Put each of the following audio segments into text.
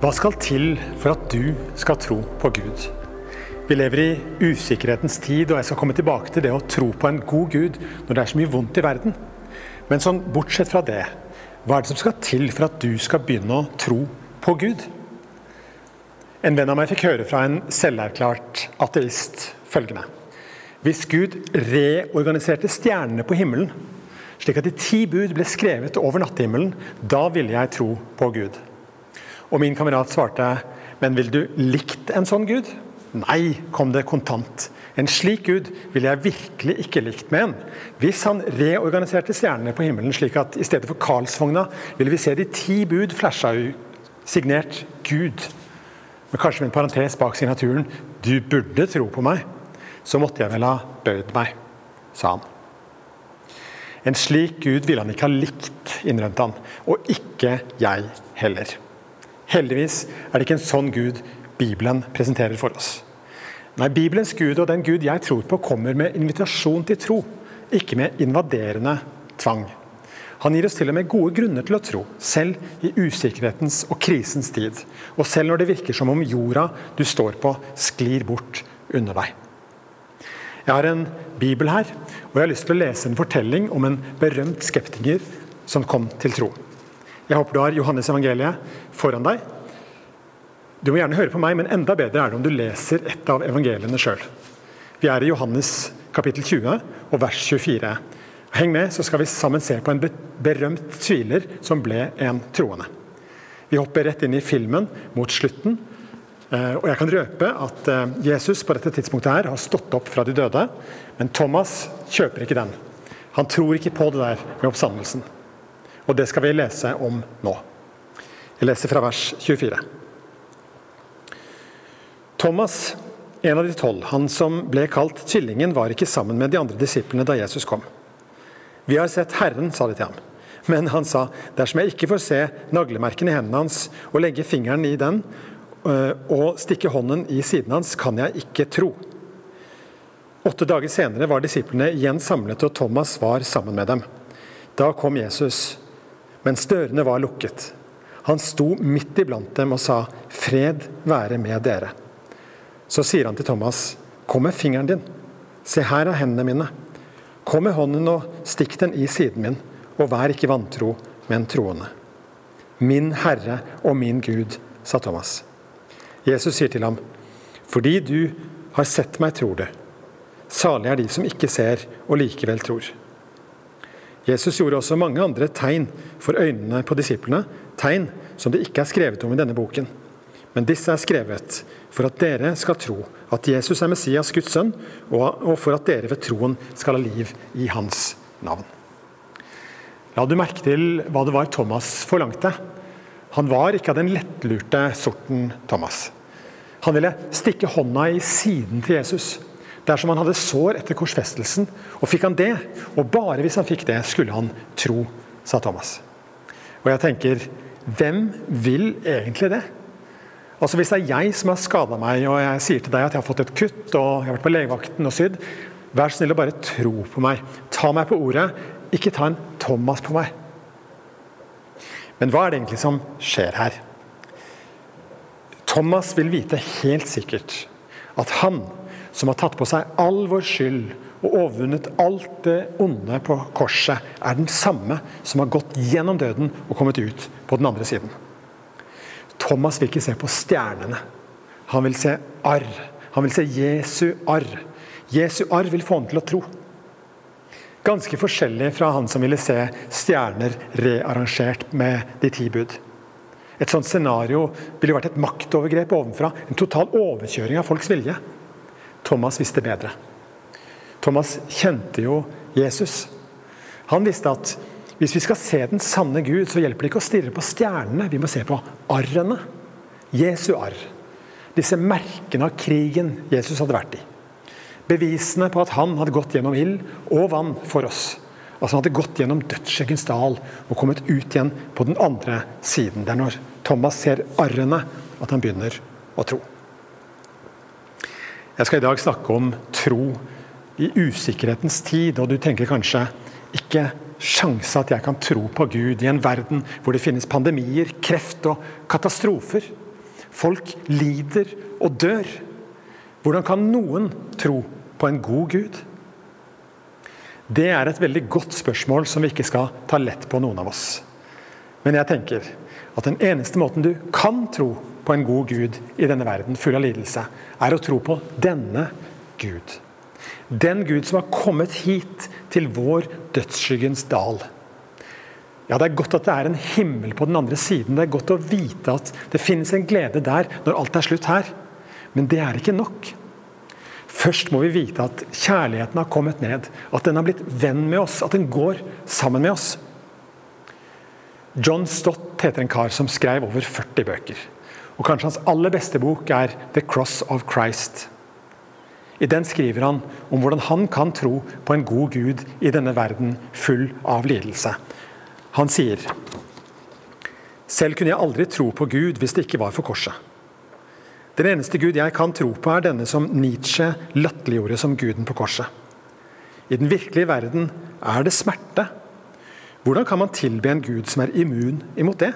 Hva skal til for at du skal tro på Gud? Vi lever i usikkerhetens tid, og jeg skal komme tilbake til det å tro på en god Gud når det er så mye vondt i verden. Men sånn, bortsett fra det, hva er det som skal til for at du skal begynne å tro på Gud? En venn av meg fikk høre fra en selverklært ateist følgende. Hvis Gud reorganiserte stjernene på himmelen, slik at de ti bud ble skrevet over nattehimmelen, da ville jeg tro på Gud. Og min kamerat svarte, men vil du likt en sånn Gud? Nei, kom det kontant. En slik Gud ville jeg virkelig ikke likt med en. Hvis han reorganiserte stjernene på himmelen slik at i stedet for Karlsvogna ville vi se de ti bud flasha ut, signert Gud. Men kanskje med en parentes bak signaturen du burde tro på meg. Så måtte jeg vel ha bøyd meg, sa han. En slik Gud ville han ikke ha likt, innrømte han. Og ikke jeg heller. Heldigvis er det ikke en sånn Gud Bibelen presenterer for oss. Nei, Bibelens Gud og den Gud jeg tror på, kommer med invitasjon til tro, ikke med invaderende tvang. Han gir oss til og med gode grunner til å tro, selv i usikkerhetens og krisens tid. Og selv når det virker som om jorda du står på, sklir bort under deg. Jeg har en bibel her, og jeg har lyst til å lese en fortelling om en berømt skeptiker som kom til tro. Jeg håper du har Johannes evangeliet foran deg. Du må gjerne høre på meg, men enda bedre er det om du leser et av evangeliene sjøl. Vi er i Johannes kapittel 20 og vers 24. Heng med, så skal vi sammen se på en berømt tviler som ble en troende. Vi hopper rett inn i filmen mot slutten. Eh, og jeg kan røpe at eh, Jesus på dette tidspunktet her har stått opp fra de døde. Men Thomas kjøper ikke den. Han tror ikke på det der med oppstandelsen. Og det skal vi lese om nå. Jeg leser fra vers 24. Thomas, en av de tolv, han som ble kalt Tvillingen, var ikke sammen med de andre disiplene da Jesus kom. Vi har sett Herren, sa de til ham. Men han sa, dersom jeg ikke får se naglemerkene i hendene hans og legge fingeren i den øh, og stikke hånden i siden hans, kan jeg ikke tro. Åtte dager senere var disiplene igjen samlet, og Thomas var sammen med dem. Da kom Jesus mens dørene var lukket. Han sto midt iblant dem og sa, 'Fred være med dere'. Så sier han til Thomas, 'Kom med fingeren din. Se, her er hendene mine. Kom med hånden og stikk den i siden min, og vær ikke vantro, men troende.' Min Herre og min Gud, sa Thomas. Jesus sier til ham, 'Fordi du har sett meg, tror du.' Salig er de som ikke ser og likevel tror. Jesus gjorde også mange andre tegn for øynene på disiplene, tegn som det ikke er skrevet om i denne boken. Men disse er skrevet for at dere skal tro at Jesus er Messias, Guds sønn, og for at dere ved troen skal ha liv i hans navn. La du merke til hva det var Thomas forlangte? Han var ikke av den lettlurte sorten Thomas. Han ville stikke hånda i siden til Jesus. Dersom han hadde sår etter korsfestelsen, og fikk han det, og bare hvis han fikk det, skulle han tro, sa Thomas. Og jeg tenker, hvem vil egentlig det? Altså Hvis det er jeg som har skada meg, og jeg sier til deg at jeg har fått et kutt og jeg har vært på legevakten og sydd, vær så snill å bare tro på meg. Ta meg på ordet, ikke ta en Thomas på meg. Men hva er det egentlig som skjer her? Thomas vil vite helt sikkert at han som har tatt på seg all vår skyld og overvunnet alt det onde på korset, er den samme som har gått gjennom døden og kommet ut på den andre siden. Thomas vil ikke se på stjernene. Han vil se arr. Han vil se Jesu arr. Jesu arr vil få ham til å tro. Ganske forskjellig fra han som ville se stjerner rearrangert med de ti bud. Et sånt scenario ville vært et maktovergrep ovenfra. En total overkjøring av folks vilje. Thomas visste bedre. Thomas kjente jo Jesus. Han visste at hvis vi skal se den sanne Gud, så hjelper det ikke å stirre på stjernene. Vi må se på arrene. Jesu arr. Disse merkene av krigen Jesus hadde vært i. Bevisene på at han hadde gått gjennom ild og vann for oss. Altså Han hadde gått gjennom dødsskyggens dal og kommet ut igjen på den andre siden. Det er når Thomas ser arrene at han begynner å tro. Jeg skal i dag snakke om tro i usikkerhetens tid, og du tenker kanskje ikke sjanse at jeg kan tro på Gud i en verden hvor det finnes pandemier, kreft og katastrofer. Folk lider og dør. Hvordan kan noen tro på en god Gud? Det er et veldig godt spørsmål som vi ikke skal ta lett på, noen av oss. Men jeg tenker at den eneste måten du kan tro på en god Gud i denne verden full av lidelse, er å tro på denne Gud. Den Gud som har kommet hit til vår dødsskyggens dal. Ja, Det er godt at det er en himmel på den andre siden. Det er godt å vite at det finnes en glede der når alt er slutt her. Men det er ikke nok. Først må vi vite at kjærligheten har kommet ned. At den har blitt venn med oss. At den går sammen med oss. John Stott heter en kar som skrev over 40 bøker. Og Kanskje hans aller beste bok er 'The Cross of Christ'. I den skriver han om hvordan han kan tro på en god Gud i denne verden full av lidelse. Han sier selv kunne jeg aldri tro på Gud hvis det ikke var for korset. Den eneste Gud jeg kan tro på, er denne som Nietzsche latterliggjorde som guden på korset. I den virkelige verden er det smerte. Hvordan kan man tilbe en gud som er immun imot det?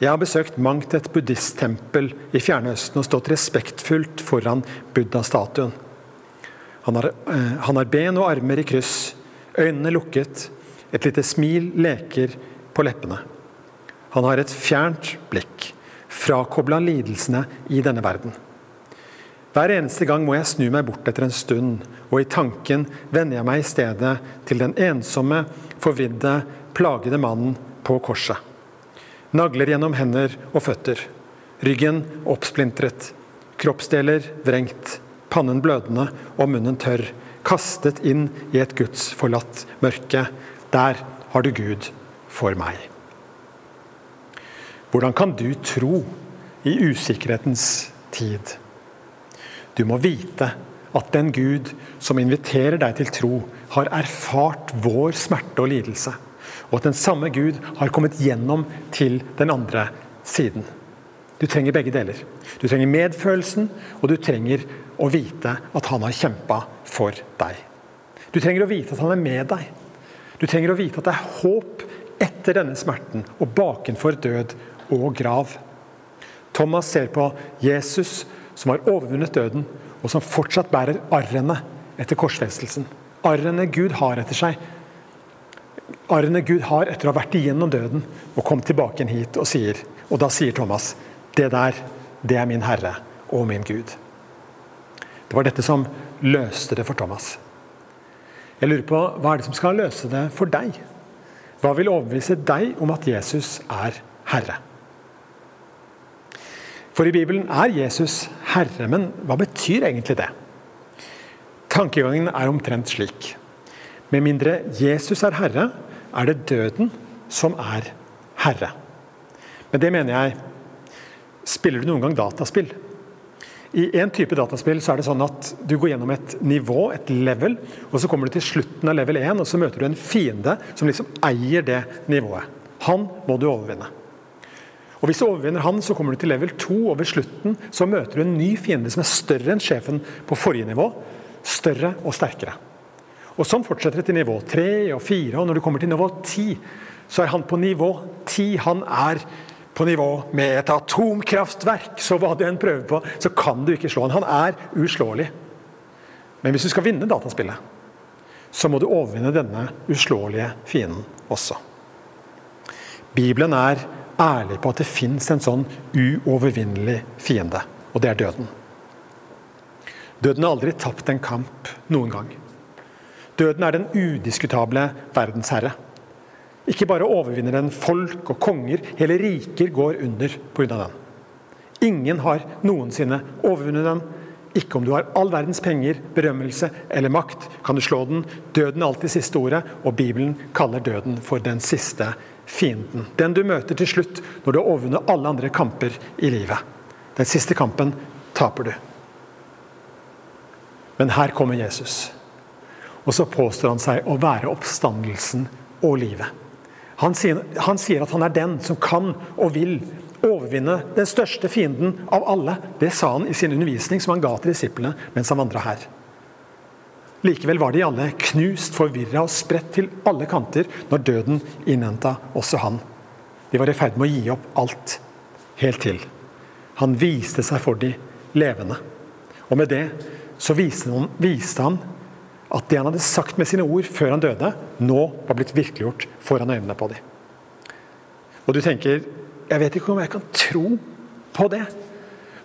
Jeg har besøkt mangt et buddhisttempel i Fjernøsten og stått respektfullt foran buddha-statuen. Han, eh, han har ben og armer i kryss, øynene lukket, et lite smil leker på leppene. Han har et fjernt blikk, frakobla lidelsene i denne verden. Hver eneste gang må jeg snu meg bort etter en stund, og i tanken vender jeg meg i stedet til den ensomme, forvidde, plagede mannen på korset. Nagler gjennom hender og føtter. Ryggen oppsplintret. Kroppsdeler vrengt. Pannen blødende og munnen tørr. Kastet inn i et gudsforlatt mørke. Der har du Gud for meg. Hvordan kan du tro i usikkerhetens tid? Du må vite at den Gud som inviterer deg til tro, har erfart vår smerte og lidelse og at den samme Gud har kommet gjennom til den andre siden. Du trenger begge deler. Du trenger medfølelsen, og du trenger å vite at han har kjempa for deg. Du trenger å vite at han er med deg. Du trenger å vite at det er håp etter denne smerten og bakenfor død og grav. Thomas ser på Jesus som har overvunnet døden, og som fortsatt bærer arrene etter korsfestelsen. Arrene Gud har etter seg, arrene Gud har etter å ha vært igjennom døden og kom tilbake igjen hit og sier Og da sier Thomas det der, det er min Herre og min Gud. Det var dette som løste det for Thomas. Jeg lurer på, Hva er det som skal løse det for deg? Hva vil overbevise deg om at Jesus er Herre? For i Bibelen er Jesus Herre, men hva betyr egentlig det? Tankegangen er omtrent slik. Med mindre Jesus er Herre, er det døden som er herre. Men det mener jeg Spiller du noen gang dataspill? I en type dataspill så er det sånn at du går gjennom et nivå, et level, og så kommer du til slutten av level 1, og så møter du en fiende som liksom eier det nivået. Han må du overvinne. Og Hvis du overvinner han, så kommer du til level 2, og ved slutten så møter du en ny fiende som er større enn sjefen på forrige nivå. Større og sterkere. Og Sånn fortsetter det til nivå 3 og 4, og når du kommer til nivå 10, så er han på nivå 10. Han er på nivå med et atomkraftverk, så hva du enn prøver på, så kan du ikke slå han. Han er uslåelig. Men hvis du skal vinne dataspillet, så må du overvinne denne uslåelige fienden også. Bibelen er ærlig på at det fins en sånn uovervinnelig fiende, og det er døden. Døden har aldri tapt en kamp noen gang. Døden er den udiskutable verdensherre. Ikke bare overvinner den folk og konger, hele riker går under pga. den. Ingen har noensinne overvunnet den. Ikke om du har all verdens penger, berømmelse eller makt, kan du slå den. Døden er alltid siste ordet, og Bibelen kaller døden for den siste fienden. Den du møter til slutt når du har overvunnet alle andre kamper i livet. Den siste kampen taper du. Men her kommer Jesus. Og så påstår han seg å være oppstandelsen og livet. Han sier, han sier, at han er den som kan og vil overvinne den største fienden av alle. Det sa han i sin undervisning som han ga til disiplene mens han vandra her. Likevel var de alle knust, forvirra og spredt til alle kanter når døden innhenta også han. De var i ferd med å gi opp alt. Helt til Han viste seg for de levende. Og med det så viste han, viste han at det han hadde sagt med sine ord før han døde, nå var blitt virkeliggjort foran øynene på dem. Og du tenker jeg vet ikke om jeg kan tro på det.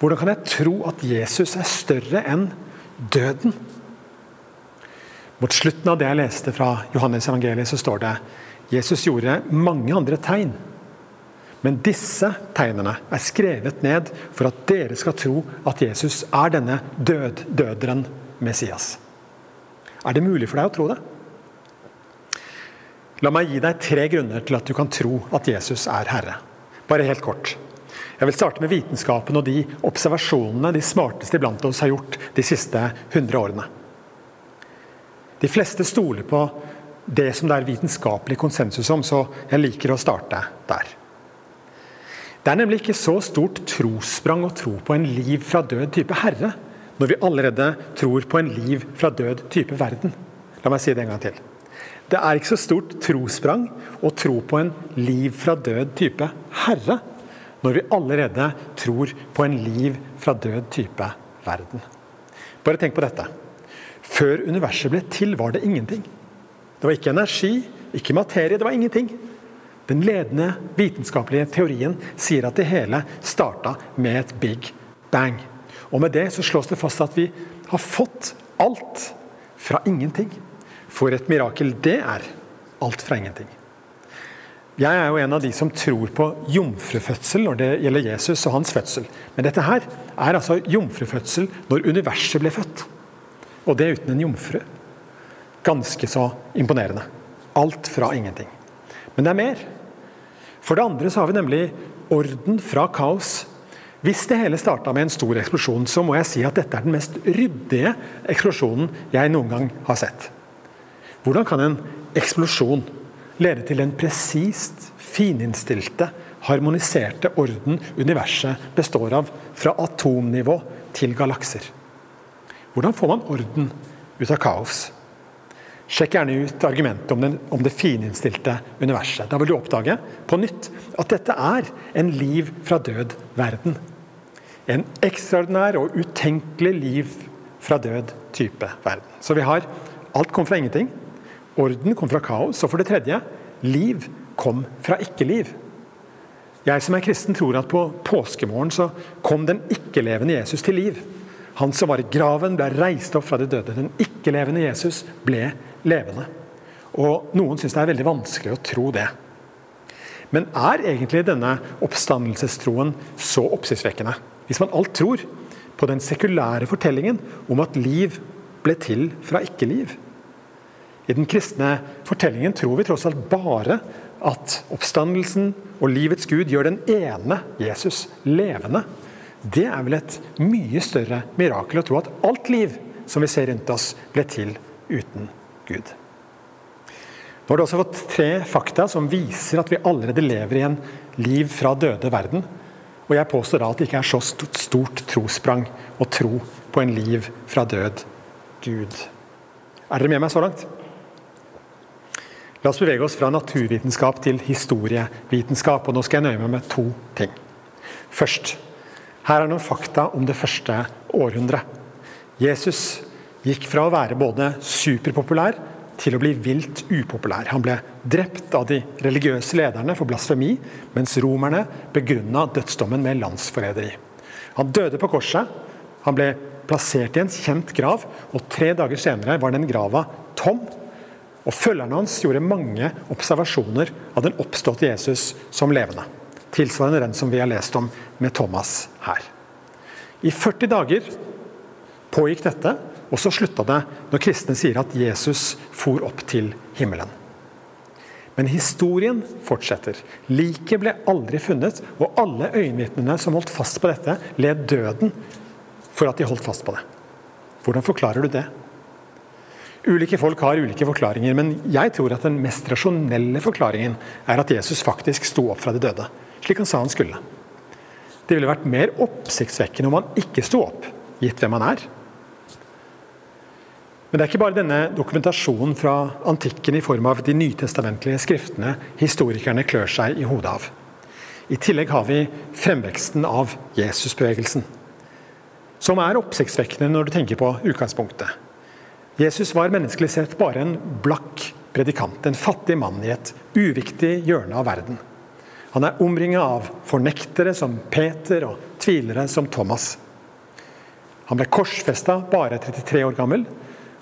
Hvordan kan jeg tro at Jesus er større enn døden? Mot slutten av det jeg leste fra Johannes evangeliet, så står det Jesus gjorde mange andre tegn. Men disse tegnene er skrevet ned for at dere skal tro at Jesus er denne død, døderen Messias. Er det mulig for deg å tro det? La meg gi deg tre grunner til at du kan tro at Jesus er Herre. Bare helt kort. Jeg vil starte med vitenskapen og de observasjonene de smarteste blant oss har gjort de siste 100 årene. De fleste stoler på det som det er vitenskapelig konsensus om, så jeg liker å starte der. Det er nemlig ikke så stort trossprang å tro på en liv fra død type herre, når vi allerede tror på en liv fra død type verden. La meg si det en gang til. Det er ikke så stort trossprang å tro på en liv fra død type herre, når vi allerede tror på en liv fra død type verden. Bare tenk på dette. Før universet ble til, var det ingenting. Det var ikke energi, ikke materie, det var ingenting. Den ledende vitenskapelige teorien sier at det hele starta med et big bang. Og Med det så slås det fast at vi har fått alt fra ingenting. For et mirakel det er. Alt fra ingenting. Jeg er jo en av de som tror på jomfrufødsel når det gjelder Jesus og hans fødsel. Men dette her er altså jomfrufødsel når universet ble født. Og det uten en jomfru. Ganske så imponerende. Alt fra ingenting. Men det er mer. For det andre så har vi nemlig orden fra kaos. Hvis det hele starta med en stor eksplosjon, så må jeg si at dette er den mest ryddige eksplosjonen jeg noen gang har sett. Hvordan kan en eksplosjon lede til den presist, fininnstilte, harmoniserte orden universet består av, fra atomnivå til galakser. Hvordan får man orden ut av kaos? Sjekk gjerne ut argumentet om, den, om det fininnstilte universet. Da vil du oppdage på nytt at dette er en liv fra død verden. En ekstraordinær og utenkelig liv fra død type verden. Så vi har alt kom fra ingenting. Orden kom fra kaos. Og for det tredje liv kom fra ikke-liv. Jeg som er kristen tror at på påskemorgen så kom den ikke-levende Jesus til liv. Han som var i graven, ble reist opp fra de døde. Den ikke-levende Jesus ble levende. Og Noen syns det er veldig vanskelig å tro det. Men er egentlig denne oppstandelsestroen så oppsiktsvekkende? Hvis man alt tror på den sekulære fortellingen om at liv ble til fra ikke-liv? I den kristne fortellingen tror vi tross alt bare at oppstandelsen og livets Gud gjør den ene Jesus levende. Det er vel et mye større mirakel å tro at alt liv som vi ser rundt oss, ble til uten Gud. Nå har du også fått tre fakta som viser at vi allerede lever i en liv fra døde verden. Og jeg påstår da at det ikke er så stort, trossprang å tro på en liv fra død Gud. Er dere med meg så langt? La oss bevege oss fra naturvitenskap til historievitenskap. og Nå skal jeg nøye meg med to ting. Først, her er noen fakta om det første århundret. Jesus gikk fra å være både superpopulær til å bli vilt upopulær. Han ble drept av de religiøse lederne for blasfemi, mens romerne begrunna dødsdommen med landsforræderi. Han døde på korset. Han ble plassert i en kjent grav, og tre dager senere var den grava tom og Følgerne hans gjorde mange observasjoner av den oppståtte Jesus som levende. Tilsvarende den som vi har lest om med Thomas her. I 40 dager pågikk dette, og så slutta det når kristne sier at Jesus for opp til himmelen. Men historien fortsetter. Liket ble aldri funnet, og alle øyenvitnene som holdt fast på dette, led døden for at de holdt fast på det. Hvordan forklarer du det? Ulike folk har ulike forklaringer, men jeg tror at den mest rasjonelle forklaringen er at Jesus faktisk sto opp fra de døde, slik han sa han skulle. Det ville vært mer oppsiktsvekkende om han ikke sto opp, gitt hvem han er. Men det er ikke bare denne dokumentasjonen fra antikken i form av de nytestamentlige skriftene historikerne klør seg i hodet av. I tillegg har vi fremveksten av Jesusbevegelsen, som er oppsiktsvekkende når du tenker på utgangspunktet. Jesus var menneskelig sett bare en blakk predikant, en fattig mann i et uviktig hjørne av verden. Han er omringa av fornektere som Peter og tvilere som Thomas. Han ble korsfesta bare 33 år gammel,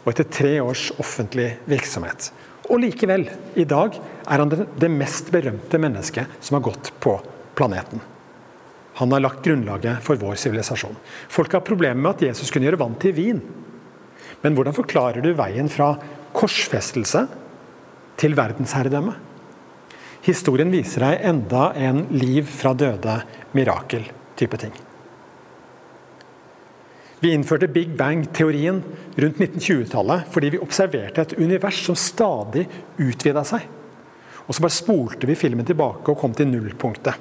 og etter tre års offentlig virksomhet. Og likevel, i dag er han det mest berømte mennesket som har gått på planeten. Han har lagt grunnlaget for vår sivilisasjon. Folk har problemer med at Jesus kunne gjøre vann til vin. Men hvordan forklarer du veien fra korsfestelse til verdensherredømme? Historien viser deg enda en liv fra døde mirakel-type ting. Vi innførte Big Bang-teorien rundt 1920-tallet fordi vi observerte et univers som stadig utvida seg. Og så bare spolte vi filmen tilbake og kom til nullpunktet.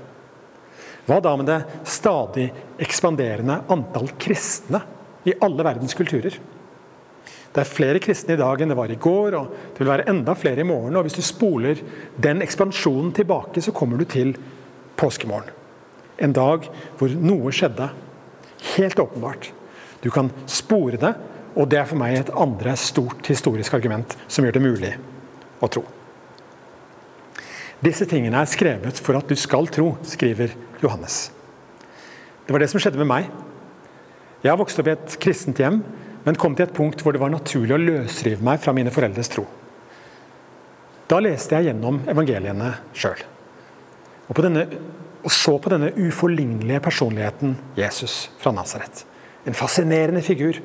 Hva da med det stadig ekspanderende antall kristne i alle verdens kulturer? Det er flere kristne i dag enn det var i går, og det vil være enda flere i morgen. og Hvis du spoler den ekspansjonen tilbake, så kommer du til påskemorgen. En dag hvor noe skjedde. Helt åpenbart. Du kan spore det, og det er for meg et andre stort historisk argument som gjør det mulig å tro. Disse tingene er skrevet for at du skal tro, skriver Johannes. Det var det som skjedde med meg. Jeg har vokst opp i et kristent hjem, men kom til et punkt hvor det var naturlig å løsrive meg fra mine foreldres tro. Da leste jeg gjennom evangeliene sjøl. Og, og så på denne uforlignelige personligheten Jesus fra Nasaret. En fascinerende figur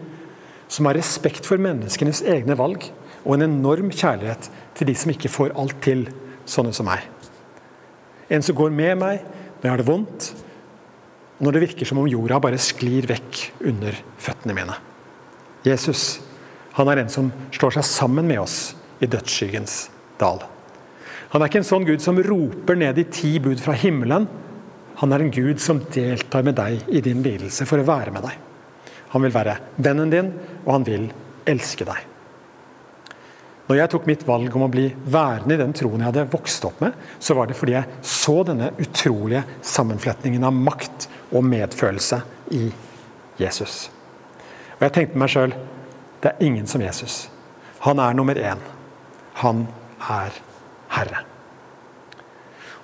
som har respekt for menneskenes egne valg og en enorm kjærlighet til de som ikke får alt til, sånne som meg. En som går med meg når jeg har det vondt, og når det virker som om jorda bare sklir vekk under føttene mine. Jesus han er en som slår seg sammen med oss i dødsskyggens dal. Han er ikke en sånn Gud som roper ned de ti bud fra himmelen. Han er en Gud som deltar med deg i din lidelse for å være med deg. Han vil være vennen din, og han vil elske deg. Når jeg tok mitt valg om å bli værende i den troen jeg hadde vokst opp med, så var det fordi jeg så denne utrolige sammenfletningen av makt og medfølelse i Jesus. Og jeg tenkte meg sjøl det er ingen som Jesus. Han er nummer én. Han er Herre.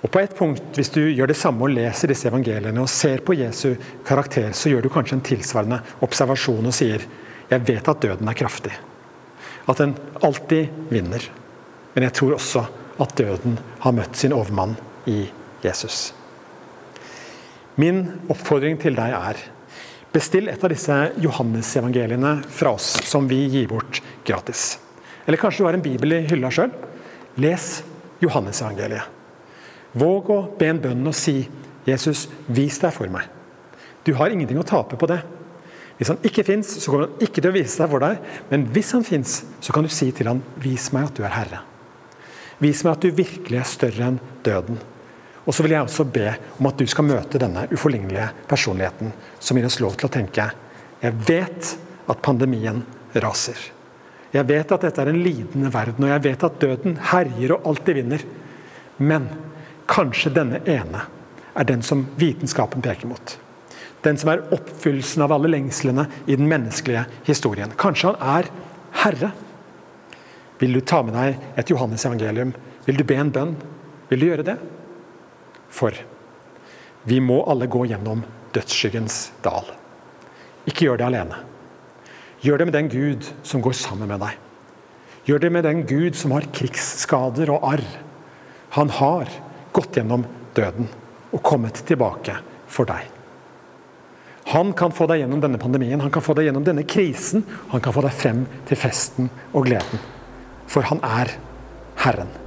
Og på et punkt, Hvis du gjør det samme og leser disse evangeliene og ser på Jesu karakter, så gjør du kanskje en tilsvarende observasjon og sier jeg vet at døden er kraftig. At den alltid vinner. Men jeg tror også at døden har møtt sin overmann i Jesus. Min oppfordring til deg er bestill et av disse Johannes-evangeliene fra oss som vi gir bort gratis. Eller kanskje du har en bibel i hylla sjøl. Les Johannes-evangeliet. Våg å be en bønn og si 'Jesus, vis deg for meg'. Du har ingenting å tape på det. Hvis han ikke fins, så kommer han ikke til å vise seg for deg. Men hvis han fins, så kan du si til han 'Vis meg at du er Herre'. Vis meg at du virkelig er større enn døden. Og så vil jeg også be om at du skal møte denne uforlignelige personligheten som gir oss lov til å tenke Jeg vet at pandemien raser. Jeg vet at dette er en lidende verden, og jeg vet at døden herjer og alltid vinner. Men Kanskje denne ene er den som vitenskapen peker mot. Den som er oppfyllelsen av alle lengslene i den menneskelige historien. Kanskje han er herre. Vil du ta med deg et Johannes-evangelium? Vil du be en bønn? Vil du gjøre det? For vi må alle gå gjennom dødsskyggens dal. Ikke gjør det alene. Gjør det med den Gud som går sammen med deg. Gjør det med den Gud som har krigsskader og arr. Han har gått gjennom døden og kommet tilbake for deg. Han kan få deg gjennom denne pandemien, han kan få deg gjennom denne krisen. Han kan få deg frem til festen og gleden. For han er Herren.